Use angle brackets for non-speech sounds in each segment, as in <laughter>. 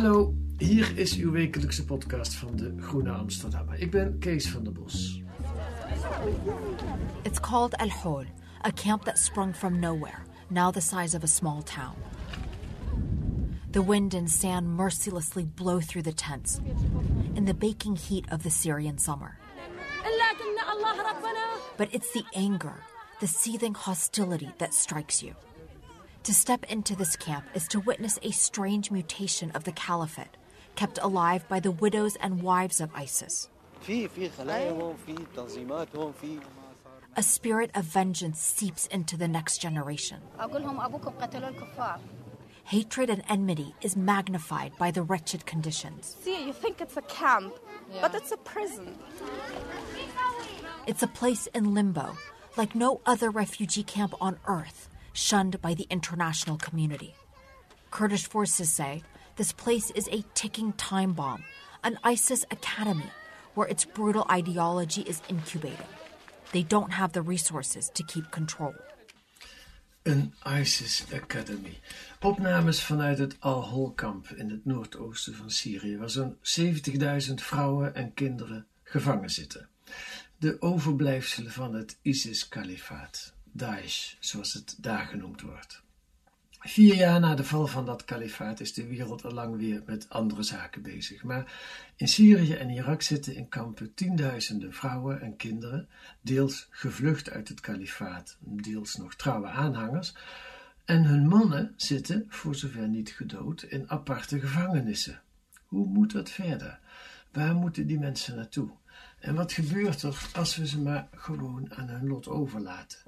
Hallo, hier is uw wekelijkse podcast van de Groene Amsterdammer. Ik ben Kees van der Bos. It's called El Hol, a camp that sprung from nowhere, now the size of a small town. The wind and sand mercilessly blow through the tents in the baking heat of the Syrian summer. But it's the anger, the seething hostility that strikes you. To step into this camp is to witness a strange mutation of the caliphate, kept alive by the widows and wives of ISIS. A spirit of vengeance seeps into the next generation. Hatred and enmity is magnified by the wretched conditions. See, you think it's a camp, but it's a prison. It's a place in limbo, like no other refugee camp on earth, shunned by the international community. Kurdish forces say this place is a ticking time bomb, an ISIS academy where its brutal ideology is incubating. They don't have the resources to keep control. Een ISIS Academy. Opnames vanuit het Al-Hol-kamp in het noordoosten van Syrië, waar zo'n 70.000 vrouwen en kinderen gevangen zitten. De overblijfselen van het ISIS-kalifaat, Daesh, zoals het daar genoemd wordt. Vier jaar na de val van dat kalifaat is de wereld al lang weer met andere zaken bezig. Maar in Syrië en Irak zitten in kampen tienduizenden vrouwen en kinderen, deels gevlucht uit het kalifaat, deels nog trouwe aanhangers. En hun mannen zitten, voor zover niet gedood, in aparte gevangenissen. Hoe moet dat verder? Waar moeten die mensen naartoe? En wat gebeurt er als we ze maar gewoon aan hun lot overlaten?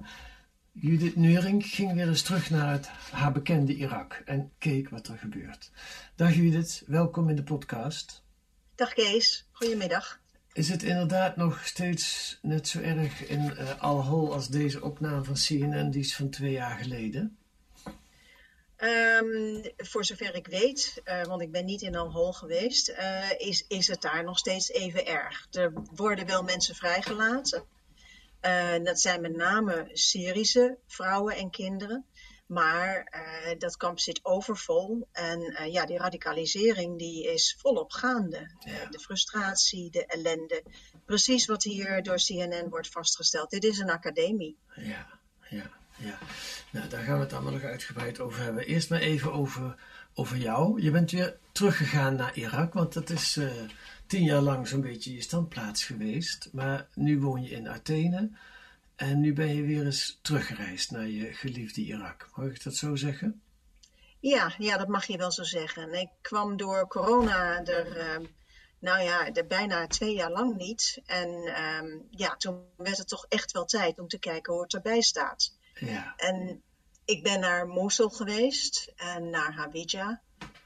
Judith Neuring ging weer eens terug naar het, haar bekende Irak en keek wat er gebeurt. Dag Judith, welkom in de podcast. Dag Kees, goedemiddag. Is het inderdaad nog steeds net zo erg in uh, Al-Hol als deze opname van CNN, die is van twee jaar geleden? Um, voor zover ik weet, uh, want ik ben niet in Al-Hol geweest, uh, is, is het daar nog steeds even erg. Er worden wel mensen vrijgelaten. Uh, dat zijn met name Syrische vrouwen en kinderen. Maar uh, dat kamp zit overvol. En uh, ja, die radicalisering die is volop gaande. Ja. de frustratie, de ellende. Precies wat hier door CNN wordt vastgesteld. Dit is een academie. Ja, ja, ja. Nou, daar gaan we het allemaal nog uitgebreid over hebben. Eerst maar even over, over jou. Je bent weer teruggegaan naar Irak, want dat is tien jaar lang zo'n beetje je standplaats geweest. Maar nu woon je in Athene en nu ben je weer eens teruggereisd naar je geliefde Irak. Mag ik dat zo zeggen? Ja, ja dat mag je wel zo zeggen. Ik kwam door corona er, uh, nou ja, er bijna twee jaar lang niet. En um, ja, toen werd het toch echt wel tijd om te kijken hoe het erbij staat. Ja. En ik ben naar Mosul geweest en naar Hawija.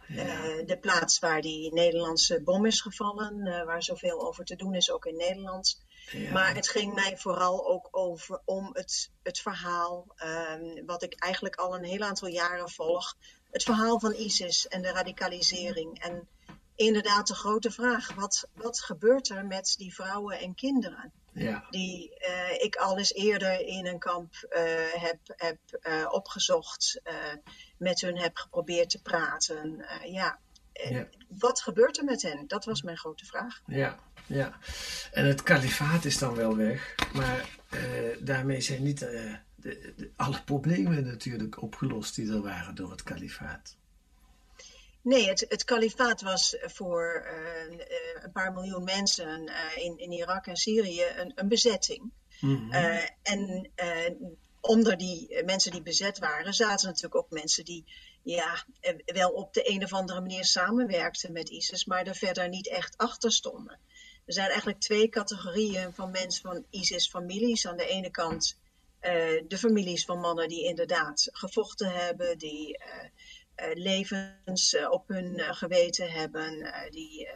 Ja. Uh, de plaats waar die Nederlandse bom is gevallen, uh, waar zoveel over te doen is, ook in Nederland. Ja. Maar het ging mij vooral ook over om het, het verhaal, um, wat ik eigenlijk al een heel aantal jaren volg. Het verhaal van ISIS en de radicalisering. En inderdaad de grote vraag, wat, wat gebeurt er met die vrouwen en kinderen? Ja. Die uh, ik al eens eerder in een kamp heb, heb opgezocht met hun heb geprobeerd te praten. Ja. ja. Wat gebeurt er met hen? Dat was mijn grote vraag. Ja, ja. En het kalifaat is dan wel weg, maar daarmee zijn niet de, de, alle problemen natuurlijk opgelost die er waren door het kalifaat. Nee, het, het kalifaat was voor een paar miljoen mensen in, in Irak en Syrië een, een bezetting. Mhm. Mm -hmm. en onder die mensen die bezet waren, zaten natuurlijk ook mensen die ja, wel op de een of andere manier samenwerkten met ISIS, maar er verder niet echt achter stonden. Er zijn eigenlijk twee categorieën van mensen van ISIS-families. Aan de ene kant de families van mannen die inderdaad gevochten hebben, die levens op hun geweten hebben, die,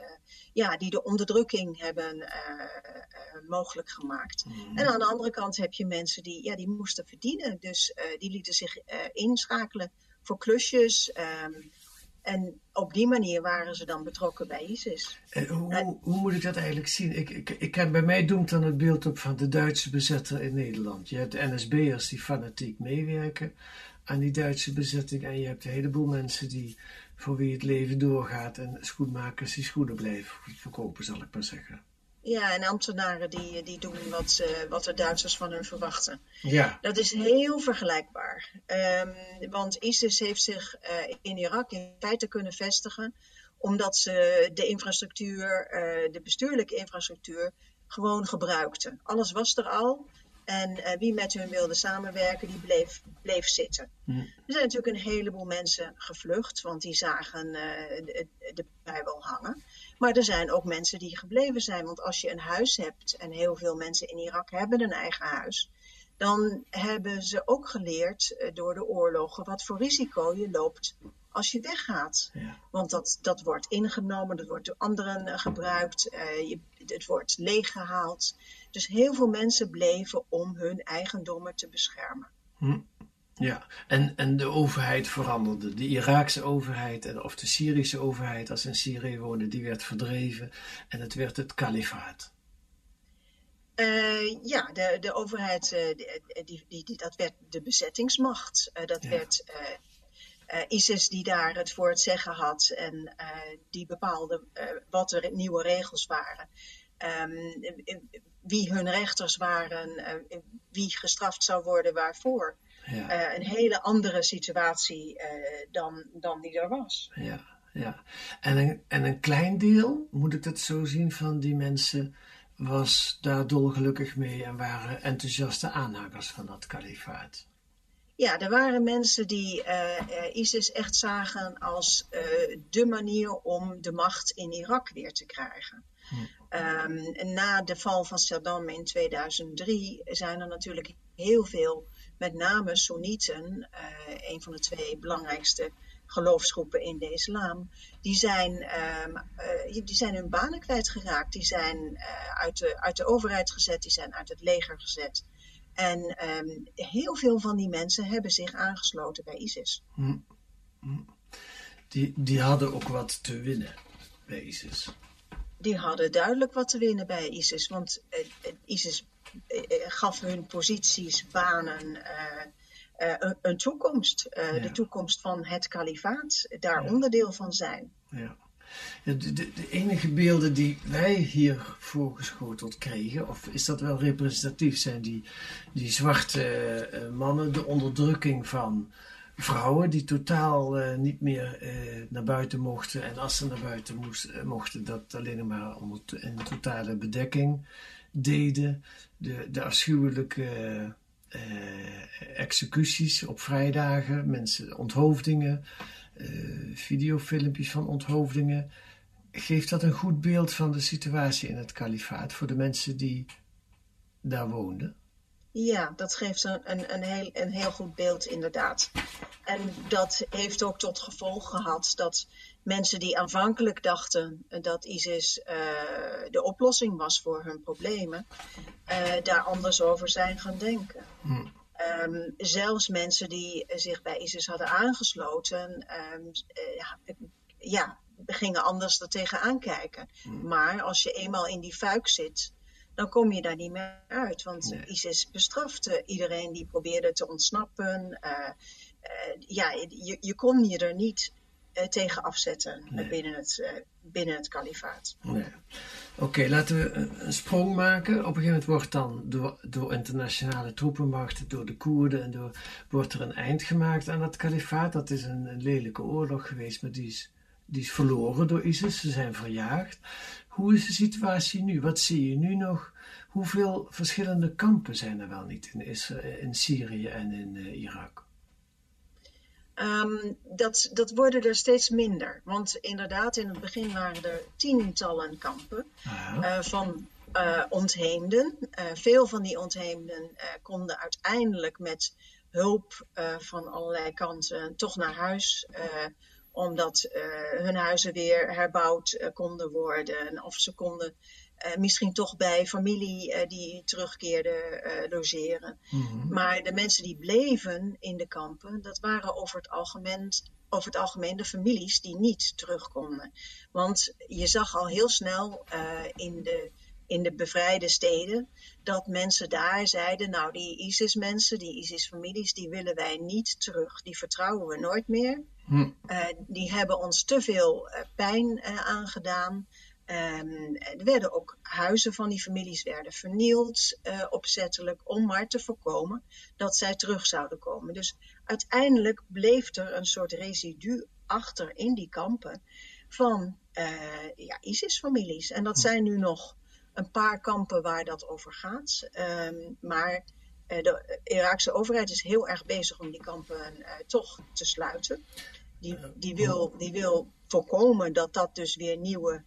ja, die de onderdrukking hebben mogelijk gemaakt. Mhm. En aan de andere kant heb je mensen die, ja, die moesten verdienen, dus die lieten zich inschakelen voor klusjes. ehm, en op die manier waren ze dan betrokken bij ISIS. En hoe, hoe, hoe moet ik dat eigenlijk zien? Ik, ik, ik heb, bij mij doemt dan het beeld op van de Duitse bezetter in Nederland. Je hebt de NSB'ers die fanatiek meewerken aan die Duitse bezetting. En je hebt een heleboel mensen die, voor wie het leven doorgaat. En schoenmakers die schoenen blijven verkopen, zal ik maar zeggen. Ja, en ambtenaren die, die doen wat, ze, wat de Duitsers van hun verwachten. Ja, Dat is heel vergelijkbaar. Ehm, want ISIS heeft zich eh, in Irak in feite kunnen vestigen omdat ze de infrastructuur, eh, de bestuurlijke infrastructuur, gewoon gebruikten. Alles was er al. En eh, wie met hun wilde samenwerken, die bleef, bleef zitten. Hm. Er zijn natuurlijk een heleboel mensen gevlucht, want die zagen eh, de, de pui wel hangen. Maar er zijn ook mensen die gebleven zijn. Want als je een huis hebt, en heel veel mensen in Irak hebben een eigen huis, dan hebben ze ook geleerd eh, door de oorlogen wat voor risico je loopt als je weggaat. ja. Want dat, dat wordt ingenomen, dat wordt door anderen gebruikt, je, het wordt leeggehaald. Dus heel veel mensen bleven om hun eigendommen te beschermen. Ja, en, en de overheid veranderde. De Iraakse overheid en, of de Syrische overheid, als ze in Syrië woonden, die werd verdreven. En het werd het kalifaat. Eh, ja, de, de overheid, eh, die, die, die, die- dat werd de bezettingsmacht. Eh, dat Ja. werd eh, eh, ISIS die daar het voor het zeggen had en eh, die bepaalde eh, wat de nieuwe regels waren. Ehm, eh, wie hun rechters waren, eh, wie gestraft zou worden, waarvoor. Ja, Eh, een hele andere situatie eh, dan, dan die er was. ja, ja. En een, en een klein deel, moet ik dat zo zien, van die mensen was daar dolgelukkig mee en waren enthousiaste aanhangers van dat kalifaat. Ja, er waren mensen die ISIS echt zagen als de manier om de macht in Irak weer te krijgen. Ehm, na de val van Saddam in 2003 zijn er natuurlijk heel veel, met name Soenieten, eh, een van de twee belangrijkste geloofsgroepen in de islam, die zijn, ehm, eh, die zijn hun banen kwijtgeraakt. Die zijn eh, uit, de, uit de overheid gezet, die zijn uit het leger gezet. En ehm, heel veel van die mensen hebben zich aangesloten bij ISIS. Die, die hadden ook wat te winnen bij ISIS. Die hadden duidelijk wat te winnen bij ISIS, want eh, eh, ISIS eh, gaf hun posities, banen, een, een toekomst. Ja. De toekomst van het kalifaat, daar Ja. onderdeel van zijn. Ja. De, de, de enige beelden die wij hier voorgeschoteld kregen, of is dat wel representatief, zijn die, die zwarte mannen, de onderdrukking van vrouwen die totaal eh, niet meer eh, naar buiten mochten. En als ze naar buiten moest, eh, mochten, dat alleen maar in totale bedekking deden. De, de afschuwelijke executies op vrijdagen, mensen, onthoofdingen videofilmpjes van onthoofdingen. Geeft dat een goed beeld van de situatie in het kalifaat voor de mensen die daar woonden? Ja, dat geeft een, een, een, heel, een heel goed beeld inderdaad. En dat heeft ook tot gevolg gehad dat mensen die aanvankelijk dachten dat ISIS eh, de oplossing was voor hun problemen, eh, daar anders over zijn gaan denken. Ehm, zelfs mensen die zich bij ISIS hadden aangesloten, ehm, eh, ja, gingen anders er tegenaan kijken. Maar als je eenmaal in die fuik zit, dan kom je daar niet meer uit. Want Nee. ISIS bestrafte iedereen die probeerde te ontsnappen. Eh, eh, ja, je, je kon je er niet eh, tegen afzetten eh, Nee. binnen, het, eh, binnen het kalifaat. Nee. Oké, laten we een, een sprong maken. Op een gegeven moment wordt dan door, door internationale troepenmachten, door de Koerden, en door, wordt er een eind gemaakt aan dat kalifaat. Dat is een, een lelijke oorlog geweest, maar die is, die is verloren door ISIS. Ze zijn verjaagd. Hoe is de situatie nu? Wat zie je nu nog? Hoeveel verschillende kampen zijn er wel niet in, Isra- in Syrië en in eh, Irak? Ehm, dat, dat worden er steeds minder. Want inderdaad, in het begin waren er tientallen kampen. Eh, van eh, ontheemden. Veel van die ontheemden konden uiteindelijk met hulp van allerlei kanten toch naar huis omdat hun huizen weer herbouwd konden worden. Of ze konden misschien toch bij familie die terugkeerde logeren. Mhm. Maar de mensen die bleven in de kampen, dat waren over het algemeen over het algemeen de families die niet terug konden. Want je zag al heel snel uh, in, de, in de bevrijde steden dat mensen daar zeiden: Nou, die ISIS-mensen, die ISIS-families, die willen wij niet terug. Die vertrouwen we nooit meer. Hm. Uh, die hebben ons te veel uh, pijn aangedaan. Um, er werden ook huizen van die families werden vernield uh, opzettelijk om maar te voorkomen dat zij terug zouden komen. Dus uiteindelijk bleef er een soort residu achter in die kampen van uh, ja, ISIS-families. En dat zijn nu nog een paar kampen waar dat over gaat. Um, maar de Iraakse overheid is heel erg bezig om die kampen toch te sluiten. Die, die, wil, die wil voorkomen dat dat dus weer nieuwe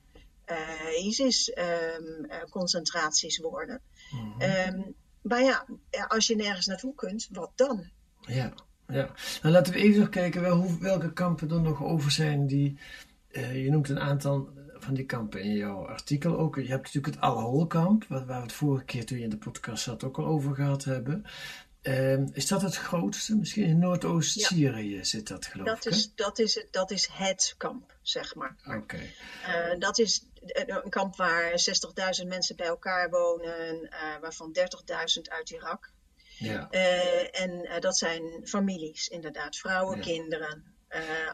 uh, ISIS-concentraties um, uh, worden. Mhm. Mm -hmm. um, maar ja, als je nergens naartoe kunt, wat dan? Ja, ja. Nou, laten we even nog kijken wel, hoe, welke kampen er nog over zijn. Die, uh, je noemt een aantal van die kampen in jouw artikel ook. Je hebt natuurlijk het Al-Hol-kamp, waar, waar we het vorige keer toen je in de podcast zat ook al over gehad hebben. Uh, is dat het grootste? Misschien in Noordoost-Syrië ja. zit dat, geloof dat ik. Is, dat, is, het, dat is het kamp, zeg maar. Oké. Okay. Uh, dat is een kamp waar 60.000 mensen bij elkaar wonen, uh, waarvan 30.000 uit Irak. Ja. Uh, en dat zijn families, inderdaad. Vrouwen, Ja. kinderen.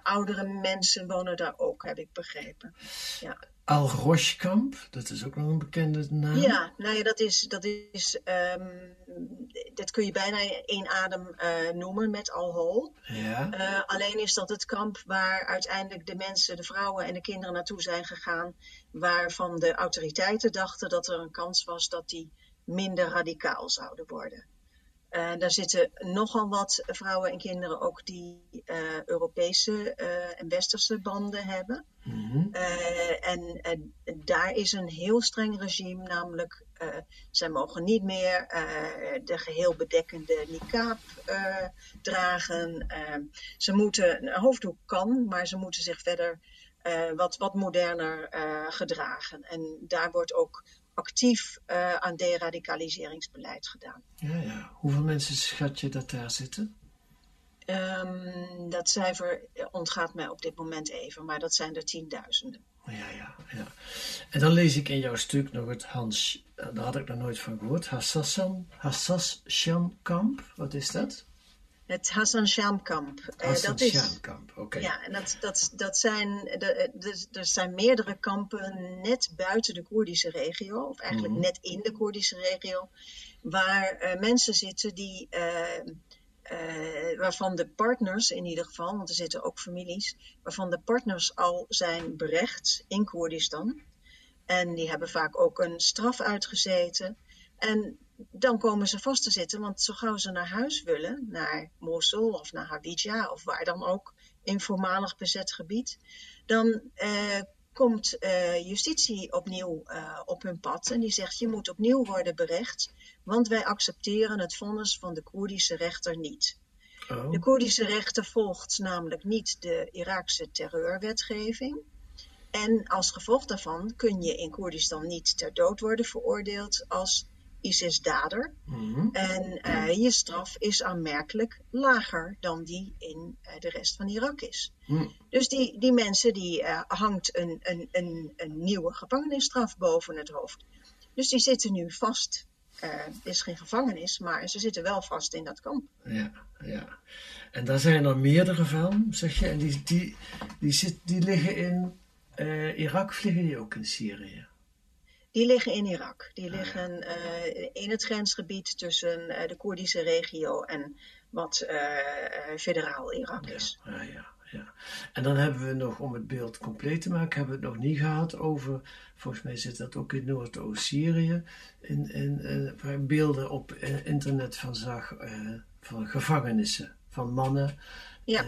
Oudere mensen wonen daar ook, heb ik begrepen. Ja. Al-Rosh-kamp, dat is ook nog een bekende naam. Ja, nou ja, dat is, dat is, um, dat kun je bijna één adem uh, noemen met Al-Hol. Ja. Uh, alleen is dat het kamp waar uiteindelijk de mensen, de vrouwen en de kinderen naartoe zijn gegaan, waarvan de autoriteiten dachten dat er een kans was dat die minder radicaal zouden worden. Uh, daar zitten nogal wat vrouwen en kinderen ook die uh, Europese uh, en westerse banden hebben. Mm -hmm. en daar is een heel streng regime, namelijk zij mogen niet meer de geheel bedekkende niqab dragen. ze moeten, een hoofddoek kan, maar ze moeten zich verder wat, wat moderner gedragen. En daar wordt ook actief uh, aan deradicaliseringsbeleid gedaan. Ja, ja. Hoeveel mensen schat je dat daar zitten? Um, dat cijfer ontgaat mij op dit moment even, maar dat zijn er tienduizenden. Ja, ja, ja. En dan lees ik in jouw stuk nog het Hans, daar had ik nog nooit van gehoord, Hassassan, kamp. Wat is dat? Het Hassan Sham-kamp. Hassan dat is, Sham-kamp, oké. Okay. Ja, en dat, dat, dat zijn, de, er zijn meerdere kampen net buiten de Koerdische regio, of eigenlijk Mhm. mm -hmm. net in de Koerdische regio, waar uh, mensen zitten die, uh, waarvan de partners in ieder geval, want er zitten ook families, waarvan de partners al zijn berecht in Koerdistan. En die hebben vaak ook een straf uitgezeten. En dan komen ze vast te zitten, want zo gauw ze naar huis willen, naar Mosul of naar Hawija of waar dan ook in voormalig bezet gebied, dan uh, komt uh, justitie opnieuw uh, op hun pad en die zegt je moet opnieuw worden berecht, want wij accepteren het vonnis van de Koerdische rechter niet. Oh. De Koerdische rechter volgt namelijk niet de Iraakse terreurwetgeving. En als gevolg daarvan kun je in Koerdistan niet ter dood worden veroordeeld als ISIS-dader. Mm -hmm. En uh, je straf is aanmerkelijk lager dan die in uh, de rest van Irak is. Mm. Dus die, die mensen, die uh, hangt een, een, een, een, nieuwe gevangenisstraf boven het hoofd. Dus die zitten nu vast. het is geen gevangenis, maar ze zitten wel vast in dat kamp. Ja, ja. En daar zijn er meerdere van, zeg je. En die, die, die, zit, die liggen in Irak, of liggen die ook in Syrië? Die liggen in Irak. Die liggen uh, in het grensgebied tussen uh, de Koerdische regio en wat uh, federaal Irak is. Ja, ja, ja. En dan hebben we nog, om het beeld compleet te maken, hebben we het nog niet gehad over, volgens mij zit dat ook in Noordoost-Syrië, in, in, waar beelden op internet van zag van gevangenissen, van mannen, ja.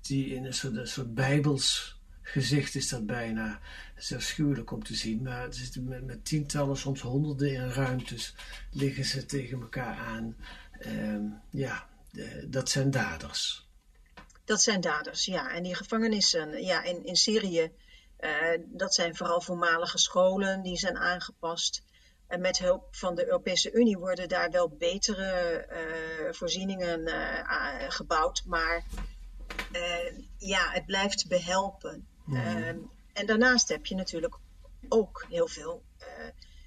die in een soort, een soort bijbels gezicht is dat bijna. Het is afschuwelijk om te zien, maar het zitten met, met, tientallen, soms honderden in ruimtes liggen ze tegen elkaar aan. Um, ja, dat zijn daders. Dat zijn daders, ja. En die gevangenissen ja, in, in Syrië, uh, dat zijn vooral voormalige scholen die zijn aangepast. En met hulp van de Europese Unie worden daar wel betere uh, voorzieningen uh, gebouwd. Maar ja, het blijft behelpen. Mm. En daarnaast heb je natuurlijk ook heel veel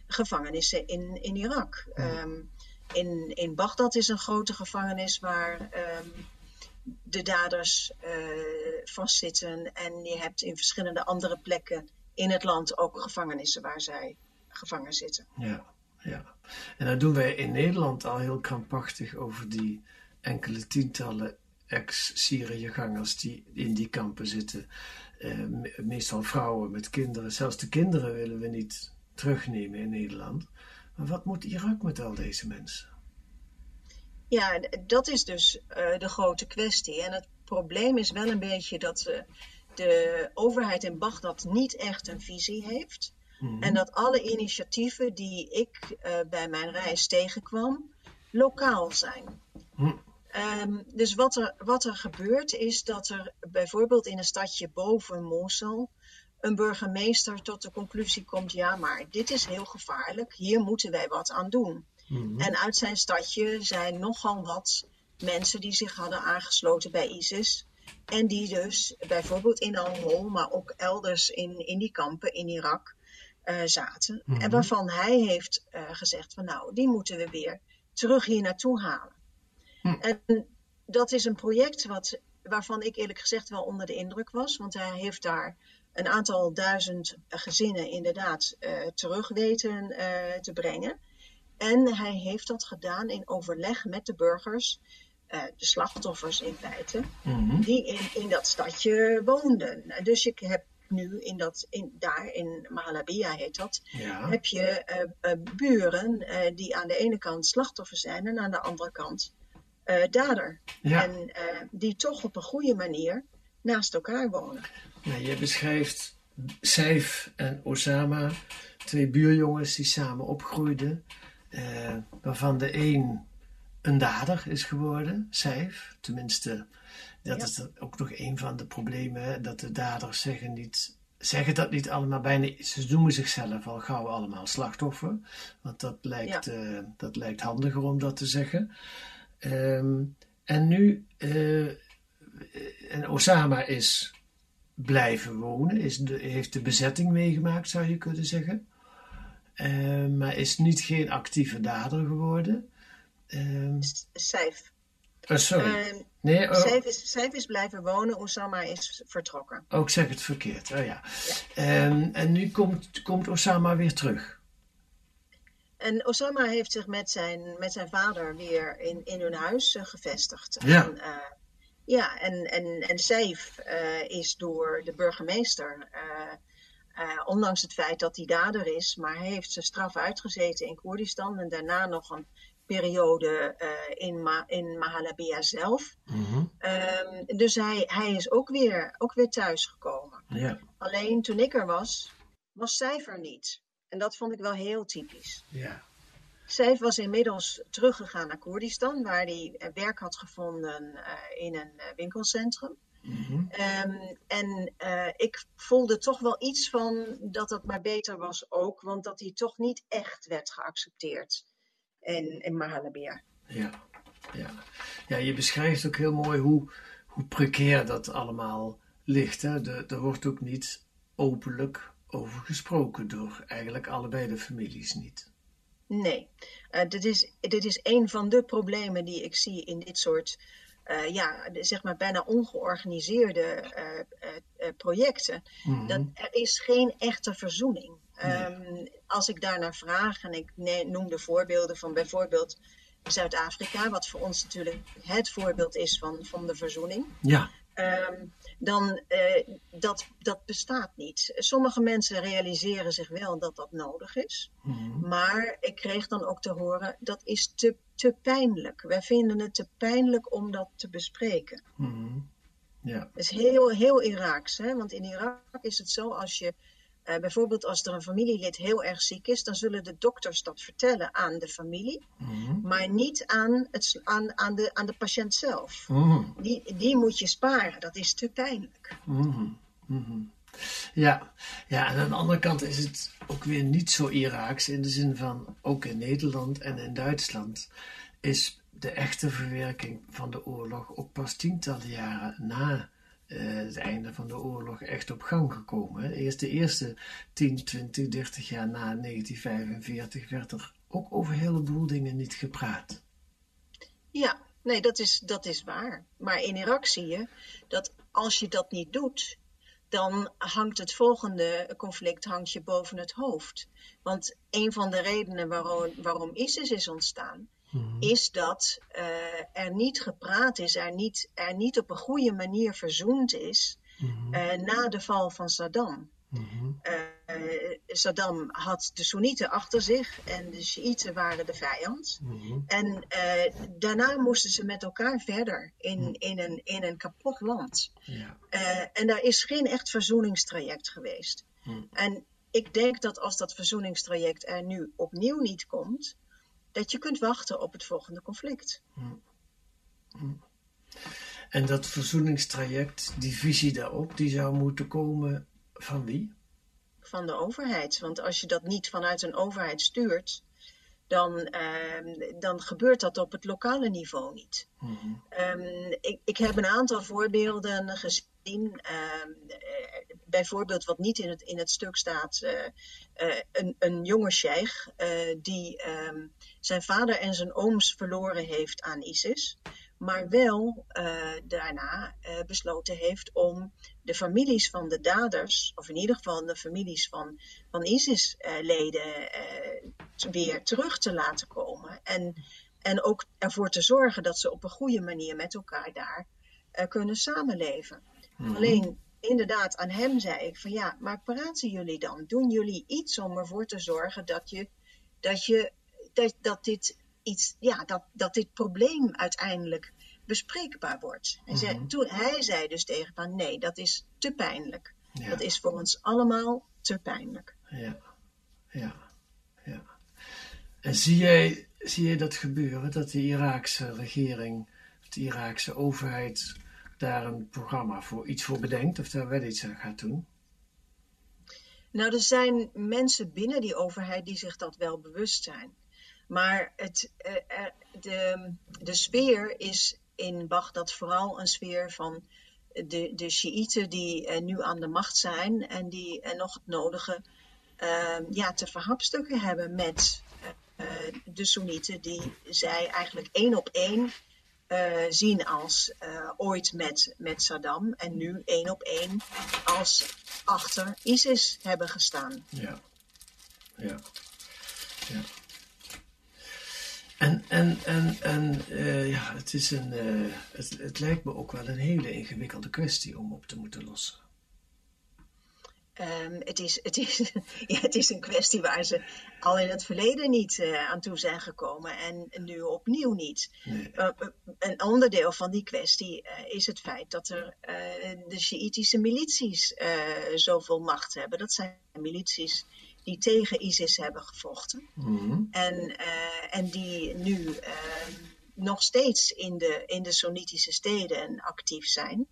gevangenissen in, in Irak. Um, in, in Bagdad is een grote gevangenis waar um, de daders uh, vastzitten. En je hebt in verschillende andere plekken in het land ook gevangenissen waar zij gevangen zitten. Ja, ja. En dan doen wij in Nederland al heel krampachtig over die enkele tientallen ex-Syriëgangers die in die kampen zitten. Uh, meestal vrouwen met kinderen. Zelfs de kinderen willen we niet terugnemen in Nederland. Maar wat moet Irak met al deze mensen? Ja, dat is dus uh, de grote kwestie. En het probleem is wel een beetje dat uh, de overheid in Bagdad niet echt een visie heeft. Mm-hmm. En dat alle initiatieven die ik bij mijn reis tegenkwam, lokaal zijn. Mm. Um, dus wat er, wat er gebeurt is dat er bijvoorbeeld in een stadje boven Mosul een burgemeester tot de conclusie komt: ja, maar dit is heel gevaarlijk, hier moeten wij wat aan doen. Mm-hmm. En uit zijn stadje zijn nogal wat mensen die zich hadden aangesloten bij ISIS. En die dus bijvoorbeeld in Al-Hol, maar ook elders in, in die kampen in Irak uh, zaten. En waarvan hij heeft uh, gezegd van nou, die moeten we weer terug hier naartoe halen. Mm. En dat is een project wat, waarvan ik eerlijk gezegd wel onder de indruk was. Want hij heeft daar een aantal duizend gezinnen inderdaad uh, terug weten uh, te brengen. En hij heeft dat gedaan in overleg met de burgers, uh, de slachtoffers in feite, mm-hmm. die in, in dat stadje woonden. Dus ik heb nu in dat, in, daar in Mahalabia heet dat, ja. heb je buren die aan de ene kant slachtoffer zijn en aan de andere kant dader. Ja. En die toch op een goede manier naast elkaar wonen. Nou, je beschrijft Saif en Osama, twee buurjongens die samen opgroeiden, eh, waarvan de een een dader is geworden, Saif. Tenminste, dat is ook nog een van de problemen, dat de daders zeggen, niet, zeggen dat niet allemaal bijna. Ze noemen zichzelf al gauw allemaal slachtoffer, want dat lijkt, ja. uh, dat lijkt handiger om dat te zeggen. Um, en nu, uh, en Osama is blijven wonen, is de, heeft de bezetting meegemaakt, zou je kunnen zeggen. Uh, maar is niet geen actieve dader geworden. Uh, Seif. Oh, sorry. Uh, nee, oh. Seif, is, Seif is blijven wonen, Osama is vertrokken. Ook oh, zeg het verkeerd, oh ja. ja. Ehm, en nu komt, komt Osama weer terug. En Osama heeft zich met zijn, met zijn vader weer in, in hun huis uh, gevestigd. Ja. En, uh, ja, en, en, en Seif uh, is door de burgemeester, uh, ondanks het feit dat hij dader is, maar hij heeft zijn straf uitgezeten in Koerdistan en daarna nog een periode in, Ma in Mahalabia zelf. Mm -hmm. um, dus hij, hij is ook weer, ook weer thuisgekomen. Ja. Alleen toen ik er was, was Seif er niet. En dat vond ik wel heel typisch. Ja. Zij was inmiddels teruggegaan naar Koerdistan, waar hij werk had gevonden uh, in een uh, winkelcentrum. Mm-hmm. Um, en uh, ik voelde toch wel iets van dat het maar beter was ook, want dat hij toch niet echt werd geaccepteerd in, in Mahalabia. Ja, ja. ja, je beschrijft ook heel mooi hoe, hoe precair dat allemaal ligt. Hè? De, er wordt ook niet openlijk over gesproken door eigenlijk allebei de families niet. Nee, uh, dit, is, dit is een van de problemen die ik zie in dit soort, uh, ja, zeg maar bijna ongeorganiseerde uh, projecten. Mm-hmm. Dat er is geen echte verzoening. Nee. Um, als ik daarnaar vraag, en ik noem de voorbeelden van bijvoorbeeld Zuid-Afrika, wat voor ons natuurlijk het voorbeeld is van, van de verzoening. Ja. Um, dan uh, dat, dat bestaat niet. Sommige mensen realiseren zich wel dat dat nodig is. Mm-hmm. Maar ik kreeg dan ook te horen, dat is te, te pijnlijk. Wij vinden het te pijnlijk om dat te bespreken. Mm-hmm. Ja. Dat is heel, heel Iraaks. Hè? Want in Irak is het zo, als je Uh, bijvoorbeeld als er een familielid heel erg ziek is, dan zullen de dokters dat vertellen aan de familie, Mhm. maar niet aan, het, aan, aan, de, aan de patiënt zelf. Mhm. Die, die moet je sparen, dat is te pijnlijk. Mhm. Ja. ja, en aan de andere kant is het ook weer niet zo Iraaks in de zin van, ook in Nederland en in Duitsland is de echte verwerking van de oorlog ook pas tientallen jaren na eh, het einde van de oorlog echt op gang gekomen. Eerst de eerste 10, 20, 30 jaar na 1945 werd er ook over een heleboel dingen niet gepraat. Ja, nee, dat is, dat is waar. Maar in Irak zie je dat als je dat niet doet, dan hangt het volgende conflict hangt je boven het hoofd. Want een van de redenen waarom, waarom ISIS is ontstaan, is dat eh, er niet gepraat is, er niet, er niet op een goede manier verzoend is eh, na de val van Saddam. Eh, Saddam had de Soenieten achter zich en de Shiiten waren de vijand. En eh, daarna moesten ze met elkaar verder in, in, een, in een kapot land. Ja. En daar is geen echt verzoeningstraject geweest. En ik denk dat als dat verzoeningstraject er nu opnieuw niet komt, dat je kunt wachten op het volgende conflict. En dat verzoeningstraject, die visie daarop, die zou moeten komen van wie? van de overheid. Want als je dat niet vanuit een overheid stuurt, dan, ehm, dan gebeurt dat op het lokale niveau niet. Ehm, ik, ik heb een aantal voorbeelden gezien. ehm, eh, bijvoorbeeld wat niet in het, in het stuk staat. eh, eh, een, een jonge sheikh die zijn vader en zijn ooms verloren heeft aan ISIS. Maar wel eh, daarna eh, besloten heeft om de families van de daders, of in ieder geval de families van, van ISIS-leden, eh, weer terug te laten komen. En, en ook ervoor te zorgen dat ze op een goede manier met elkaar daar kunnen samenleven. Alleen, inderdaad, aan hem zei ik van ja, maar praten jullie dan? Doen jullie iets om ervoor te zorgen dat je, dat je, dat, dat dit iets, ja, dat, dat dit probleem uiteindelijk bespreekbaar wordt. Hij, zei, toen, hij zei dus tegen van nee, dat is te pijnlijk. Ja. Dat is voor ons allemaal te pijnlijk. Ja, ja, ja. En zie jij, zie jij dat gebeuren, dat de Iraakse regering, de Iraakse overheid daar een programma voor iets voor bedenkt, of daar wel iets aan gaat doen? Nou, er zijn mensen binnen die overheid die zich dat wel bewust zijn. Maar het, eh, de, de sfeer is in Bagdad vooral een sfeer van de, de Shiiten die eh, nu aan de macht zijn en die eh, nog het nodige eh, ja, te verhapstukken hebben met de Soenieten, die zij eigenlijk één op één zien als ooit met, met Saddam en nu één op één als achter ISIS hebben gestaan. Ja, ja, ja. En, en, en, en eh, ja, het, is een, eh, het, het lijkt me ook wel een hele ingewikkelde kwestie om op te moeten lossen. Ehm, het, is, het, is, <laughs> ja, het is een kwestie waar ze al in het verleden niet eh, aan toe zijn gekomen en nu opnieuw niet. Nee. Een onderdeel van die kwestie is het feit dat er de Sjiïtische milities zoveel macht hebben. Dat zijn milities die tegen ISIS hebben gevochten. Mhm. En, eh, en die nu eh, nog steeds in de, in de Soenitische steden actief zijn.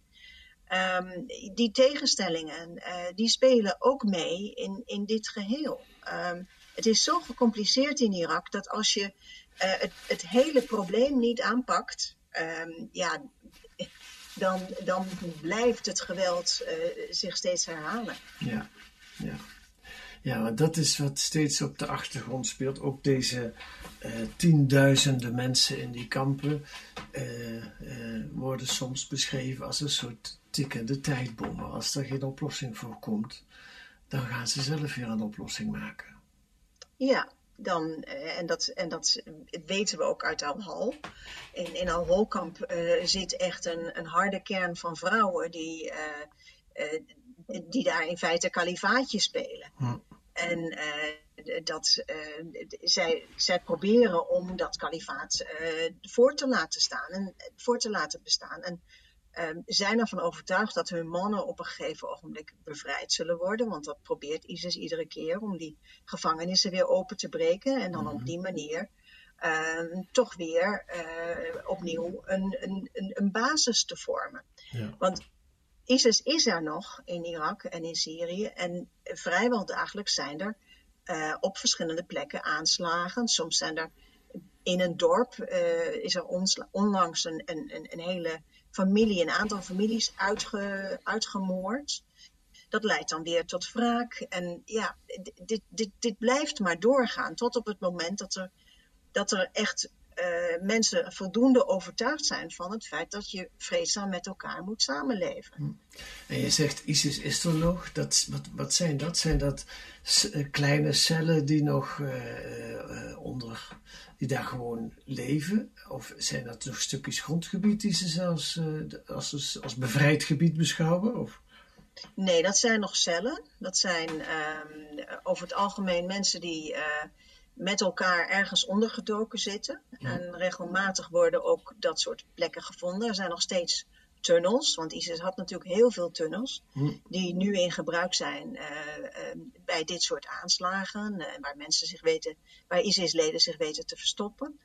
Ehm, die tegenstellingen, eh, die spelen ook mee in, in dit geheel. Ehm, het is zo gecompliceerd in Irak dat als je eh, het, het hele probleem niet aanpakt, ehm, ja, dan, dan blijft het geweld zich steeds herhalen. Ja, ja. Ja, want dat is wat steeds op de achtergrond speelt. Ook deze eh, tienduizenden mensen in die kampen eh, eh, worden soms beschreven als een soort tikkende tijdbommen. Als er geen oplossing voor komt, dan gaan ze zelf weer een oplossing maken. Ja, dan, en, dat, en dat weten we ook uit Al-Hol. In, in Al-Holkamp zit echt een, een harde kern van vrouwen die, die daar in feite kalifaatje spelen. Hm. En eh, dat, eh, zij, zij proberen om dat kalifaat eh, voor te laten staan en voor te laten bestaan. En ehm, zijn ervan overtuigd dat hun mannen op een gegeven ogenblik bevrijd zullen worden. Want dat probeert ISIS iedere keer om die gevangenissen weer open te breken. En dan op die manier ehm, toch weer opnieuw een, een, een, een, basis te vormen. Ja. Want ISIS is er nog in Irak en in Syrië. En vrijwel dagelijks zijn er uh, op verschillende plekken aanslagen. Soms zijn er in een dorp uh, is er onlangs een, een, een, hele familie, een aantal families uitge, uitgemoord. Dat leidt dan weer tot wraak. En ja, dit, dit, dit blijft maar doorgaan tot op het moment dat er, dat er echt uh, mensen voldoende overtuigd zijn van het feit dat je vreedzaam met elkaar moet samenleven. Hm. En je zegt ISIS is er nog. Dat, wat, wat zijn dat? Zijn dat eh, kleine cellen die nog uh, onder, die daar gewoon leven? Of zijn dat nog stukjes grondgebied die ze zelfs als, als bevrijd gebied beschouwen? Of? Nee, dat zijn nog cellen. Dat zijn um, over het algemeen mensen die met elkaar ergens ondergedoken zitten. En regelmatig worden ook dat soort plekken gevonden. Er zijn nog steeds tunnels, want ISIS had natuurlijk heel veel tunnels, die nu in gebruik zijn uh, uh, bij dit soort aanslagen, uh, waar mensen zich weten, waar ISIS-leden zich weten te verstoppen.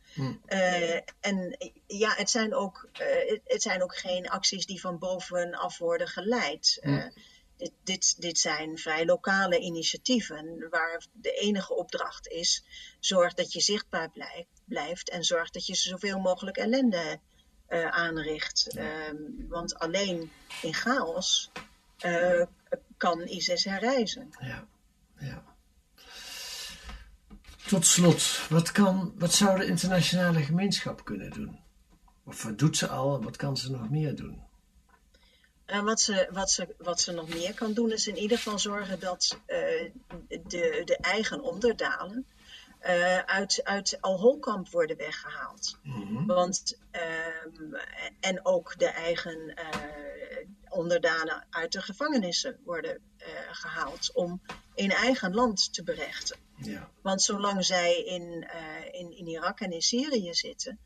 en ja, het zijn, ook, het, het, zijn ook geen acties die van bovenaf worden geleid dit, dit, dit zijn vrij lokale initiatieven waar de enige opdracht is: zorg dat je zichtbaar blijft en zorg dat je zoveel mogelijk ellende uh, aanricht. Um, want alleen in chaos uh, kan ISIS herreizen. Ja, ja. Tot slot, wat, kan, wat zou de internationale gemeenschap kunnen doen? Of wat doet ze al en wat kan ze nog meer doen? En wat ze, wat, ze, wat ze nog meer kan doen, is in ieder geval zorgen dat uh, de, de eigen onderdanen uh, uit, uit Al-Holkamp worden weggehaald. Mm-hmm. Want, uh, en ook de eigen uh, onderdanen uit de gevangenissen worden gehaald om in eigen land te berechten. Ja. Want zolang zij in, in, in Irak en in Syrië zitten,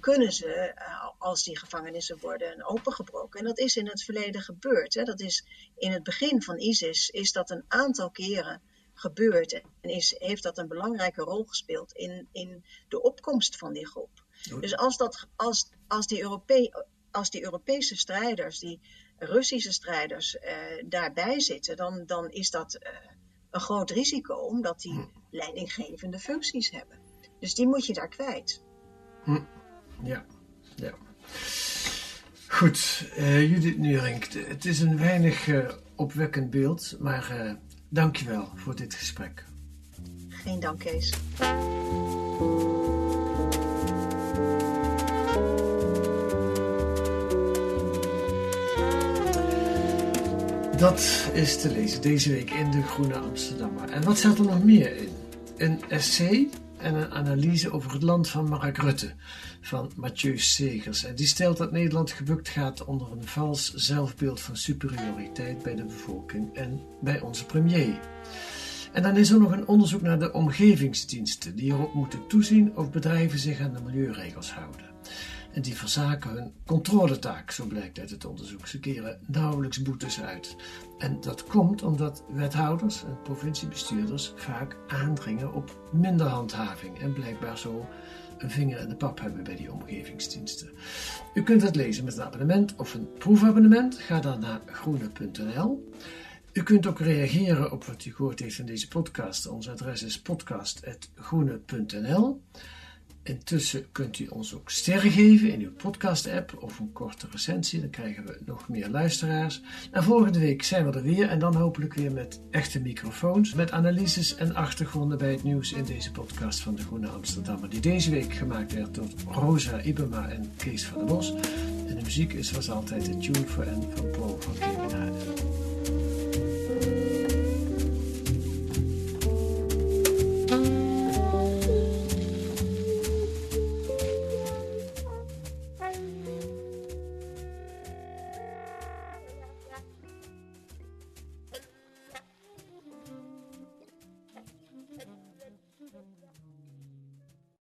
kunnen ze, als die gevangenissen worden opengebroken. En dat is in het verleden gebeurd. Hè. Dat is in het begin van ISIS is dat een aantal keren gebeurd. En is, heeft dat een belangrijke rol gespeeld in, in de opkomst van die groep. Dus als, dat, als, als, die Europe, als die Europese strijders, die Russische strijders uh, daarbij zitten, dan, dan is dat een groot risico, omdat die hm. leidinggevende functies hebben. Dus die moet je daar kwijt. Hm. Ja, ja. Goed, uh, Judith Nurink, het is een weinig uh, opwekkend beeld, maar uh, dankjewel voor dit gesprek. Geen dank, Kees. Dat is te lezen deze week in de Groene Amsterdammer. En wat staat er nog meer in? Een essay en een analyse over het land van Mark Rutte van Mathieu Segers. En die stelt dat Nederland gebukt gaat onder een vals zelfbeeld van superioriteit bij de bevolking en bij onze premier. En dan is er nog een onderzoek naar de omgevingsdiensten die erop moeten toezien of bedrijven zich aan de milieuregels houden en die verzaken hun controletaak, zo blijkt uit het onderzoek. Ze keren nauwelijks boetes uit. En dat komt omdat wethouders en provinciebestuurders vaak aandringen op minder handhaving en blijkbaar zo een vinger in de pap hebben bij die omgevingsdiensten. U kunt het lezen met een abonnement of een proefabonnement. Ga dan naar groene.nl. U kunt ook reageren op wat u gehoord heeft in deze podcast. Ons adres is podcast.groene.nl. Intussen kunt u ons ook sterren geven in uw podcast-app of een korte recensie. Dan krijgen we nog meer luisteraars. En volgende week zijn we er weer en dan hopelijk weer met echte microfoons. Met analyses en achtergronden bij het nieuws in deze podcast van de Groene Amsterdammer. Die deze week gemaakt werd door Rosa Ibema en Kees van der Bos. En de muziek is zoals altijd de Tune for N van Paul van Kemenade.